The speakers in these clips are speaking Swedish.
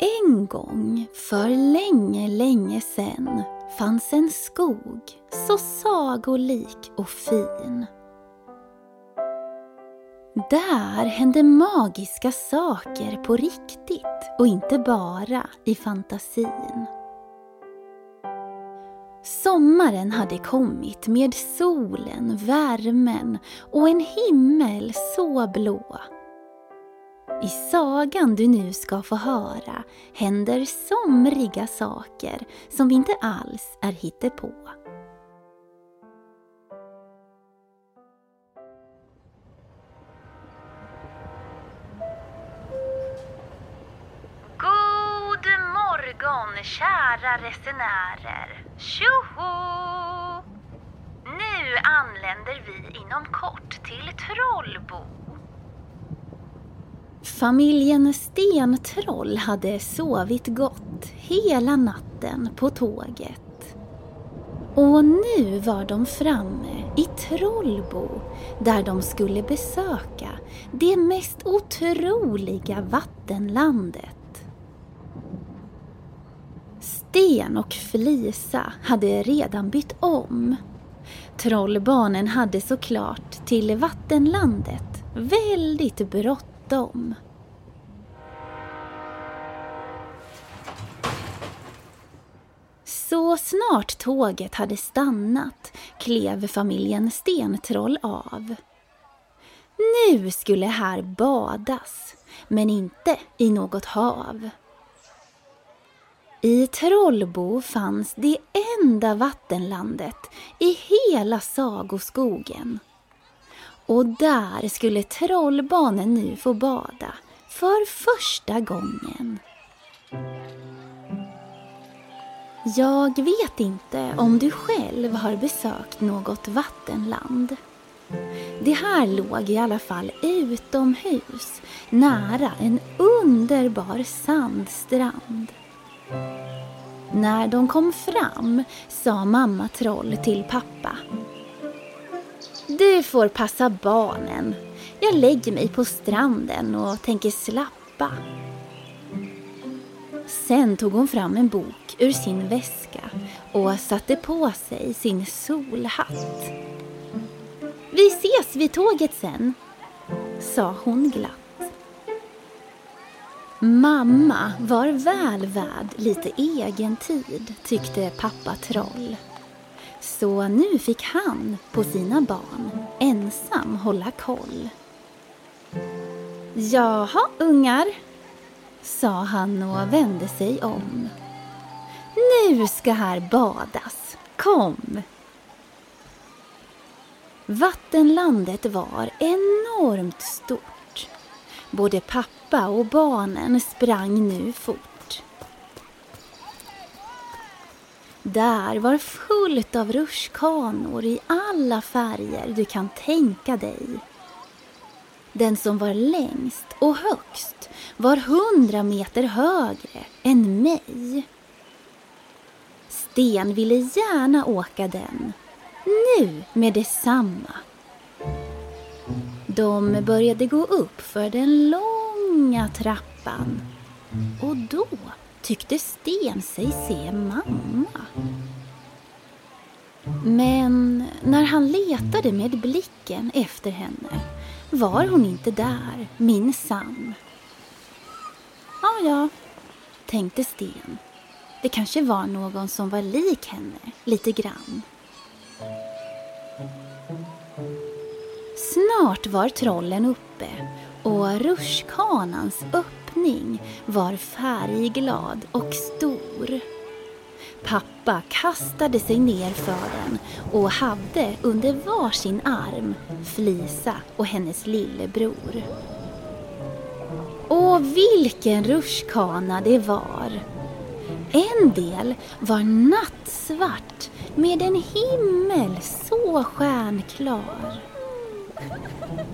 En gång, för länge, länge sen fanns en skog så sagolik och fin. Där hände magiska saker på riktigt och inte bara i fantasin. Sommaren hade kommit med solen, värmen och en himmel så blå. I sagan du nu ska få höra händer somriga saker som inte alls är hittepå. God morgon kära resenärer! Tjoho! Nu anländer vi inom kort till Trollbo. Familjen Stentroll hade sovit gott hela natten på tåget. Och nu var de framme i Trollbo där de skulle besöka det mest otroliga vattenlandet. Sten och Flisa hade redan bytt om. Trollbarnen hade såklart till vattenlandet väldigt bråttom. Så snart tåget hade stannat klev familjen Stentroll av. Nu skulle här badas, men inte i något hav. I Trollbo fanns det enda vattenlandet i hela sagoskogen. Och där skulle trollbarnen nu få bada för första gången. Jag vet inte om du själv har besökt något vattenland. Det här låg i alla fall utomhus, nära en underbar sandstrand. När de kom fram sa mamma Troll till pappa. Du får passa barnen. Jag lägger mig på stranden och tänker slappa. Sen tog hon fram en bok ur sin väska och satte på sig sin solhatt. Vi ses vid tåget sen, sa hon glatt. Mamma var väl värd lite egen tid, tyckte pappa Troll. Så nu fick han på sina barn ensam hålla koll. Jaha, ungar, sa han och vände sig om. Nu ska här badas. Kom! Vattenlandet var enormt stort. Både pappa och barnen sprang nu fort. Där var fullt av rutschkanor i alla färger du kan tänka dig. Den som var längst och högst var hundra meter högre än mig. Sten ville gärna åka den, nu med detsamma. De började gå upp för den långa trappan och då tyckte Sten sig se mamma. Men när han letade med blicken efter henne var hon inte där, minsann. Ja, ja, tänkte Sten. Det kanske var någon som var lik henne, lite grann. Snart var trollen uppe och rutschkanans öppning var färgglad och stor. Pappa kastade sig ner för den och hade under varsin arm Flisa och hennes lillebror. Och vilken rutschkana det var! En del var nattsvart med en himmel så stjärnklar.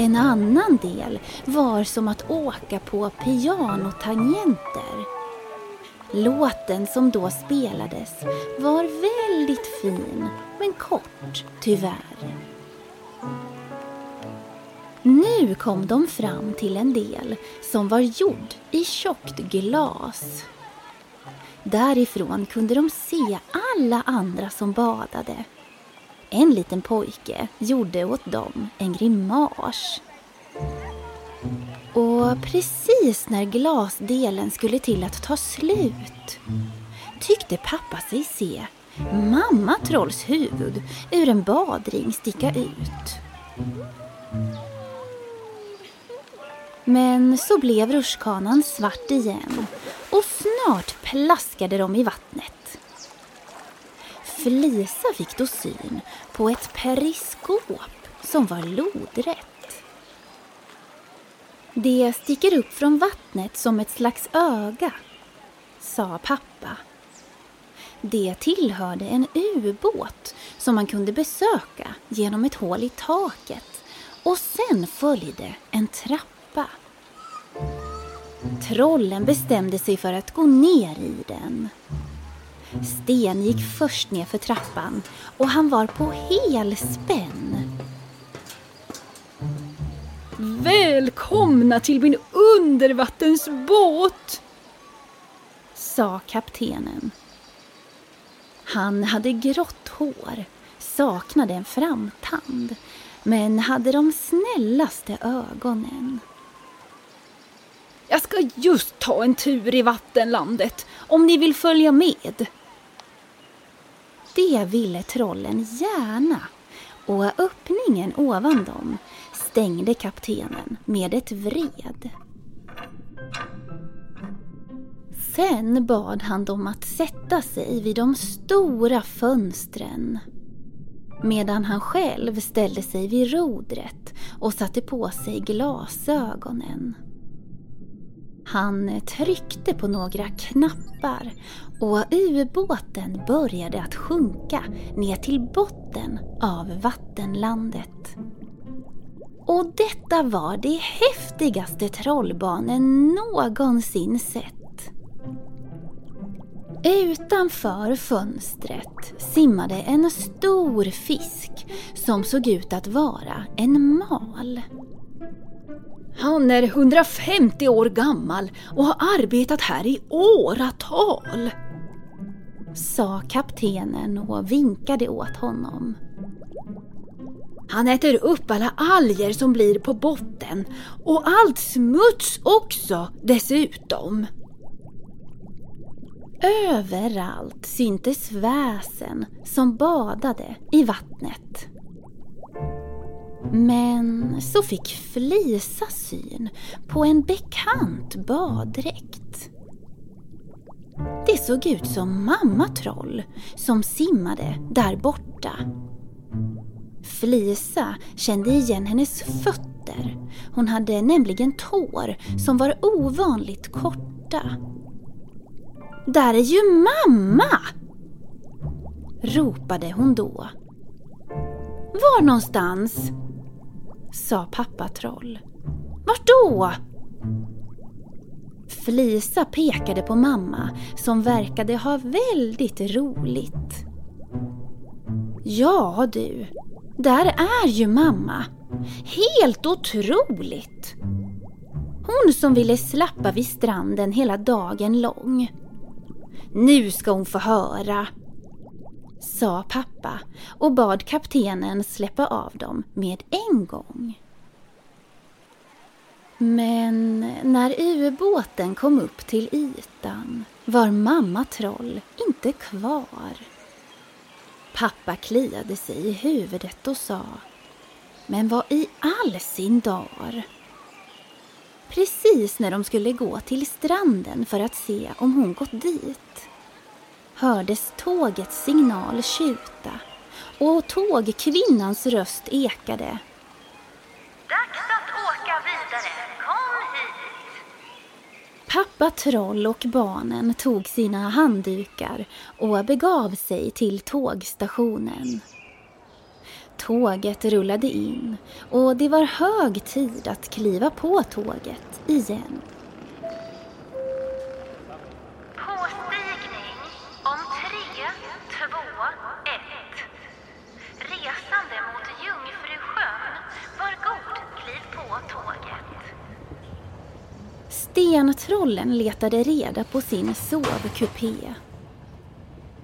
En annan del var som att åka på pianotangenter. Låten som då spelades var väldigt fin, men kort tyvärr. Nu kom de fram till en del som var gjord i tjockt glas. Därifrån kunde de se alla andra som badade. En liten pojke gjorde åt dem en grimas. Och precis när glasdelen skulle till att ta slut tyckte pappa sig se mamma Trolls huvud ur en badring sticka ut. Men så blev rutschkanan svart igen och snart plaskade de i vattnet. Flisa fick då syn på ett periskop som var lodrätt. Det sticker upp från vattnet som ett slags öga, sa pappa. Det tillhörde en ubåt som man kunde besöka genom ett hål i taket och sen följde en trappa. Trollen bestämde sig för att gå ner i den. Sten gick först ner för trappan och han var på helspänn. Välkomna till min undervattensbåt! sa kaptenen. Han hade grått hår, saknade en framtand men hade de snällaste ögonen. Jag ska just ta en tur i vattenlandet om ni vill följa med. Det ville trollen gärna och öppningen ovan dem stängde kaptenen med ett vred. Sen bad han dem att sätta sig vid de stora fönstren medan han själv ställde sig vid rodret och satte på sig glasögonen. Han tryckte på några knappar och ubåten började att sjunka ner till botten av vattenlandet. Och detta var det häftigaste trollbanen någonsin sett. Utanför fönstret simmade en stor fisk som såg ut att vara en mal. Han är 150 år gammal och har arbetat här i åratal. Sa kaptenen och vinkade åt honom. Han äter upp alla alger som blir på botten och allt smuts också dessutom. Överallt syntes väsen som badade i vattnet. Men så fick Flisa syn på en bekant baddräkt. Det såg ut som mamma Troll som simmade där borta. Flisa kände igen hennes fötter. Hon hade nämligen tår som var ovanligt korta. Där är ju mamma! ropade hon då. Var någonstans? Sa pappa Troll. Vart då? Flisa pekade på mamma som verkade ha väldigt roligt. Ja du, där är ju mamma. Helt otroligt! Hon som ville slappa vid stranden hela dagen lång. Nu ska hon få höra, sa pappa och bad kaptenen släppa av dem med en gång. Men när ubåten kom upp till ytan var mamma Troll inte kvar. Pappa kliade sig i huvudet och sa Men vad i all sin dar? Precis när de skulle gå till stranden för att se om hon gått dit hördes tågets signal tjuta och tågkvinnans röst ekade. Dags att åka vidare. Kom hit! Pappa Troll och barnen tog sina handdukar och begav sig till tågstationen. Tåget rullade in och det var hög tid att kliva på tåget igen. Påstigning om tre, två, ett. Resande mot Jungfrusjön, var god kliv på tåget. Stentrollen letade reda på sin sovkupé.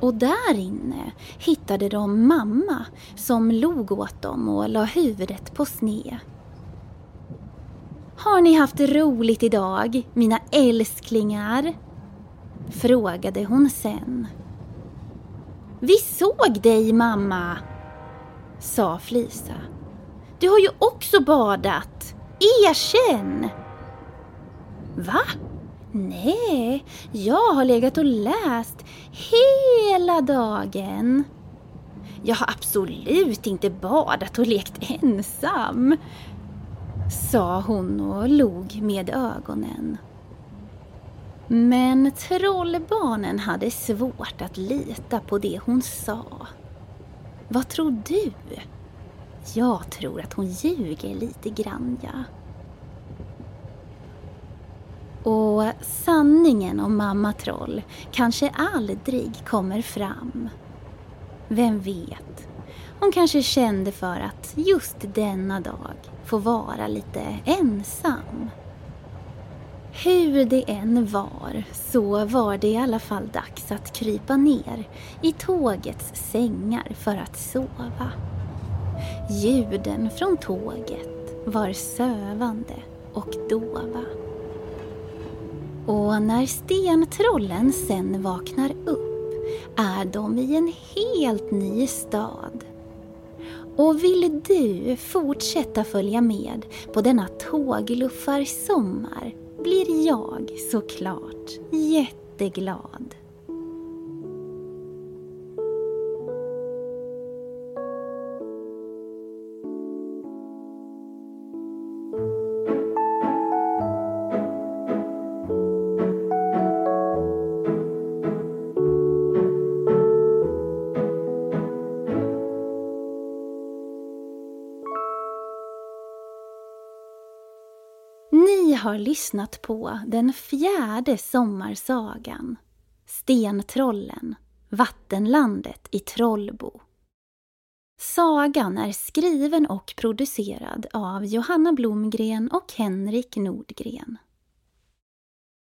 Och där inne hittade de mamma som log åt dem och la huvudet på sne. Har ni haft roligt idag, mina älsklingar? Frågade hon sen. Vi såg dig mamma, sa Flisa. Du har ju också badat. Erkänn! Va? Nej, jag har legat och läst hela dagen. Jag har absolut inte badat och lekt ensam, sa hon och log med ögonen. Men trollbarnen hade svårt att lita på det hon sa. Vad tror du? Jag tror att hon ljuger lite grann, ja. Och sanningen om mamma Troll kanske aldrig kommer fram. Vem vet? Hon kanske kände för att just denna dag få vara lite ensam. Hur det än var så var det i alla fall dags att krypa ner i tågets sängar för att sova. Ljuden från tåget var sövande och dova. Och när stentrollen sen vaknar upp är de i en helt ny stad. Och vill du fortsätta följa med på denna tågluffarsommar blir jag såklart jätteglad. Ni har lyssnat på den fjärde sommarsagan Stentrollen, Vattenlandet i Trollbo. Sagan är skriven och producerad av Johanna Blomgren och Henrik Nordgren.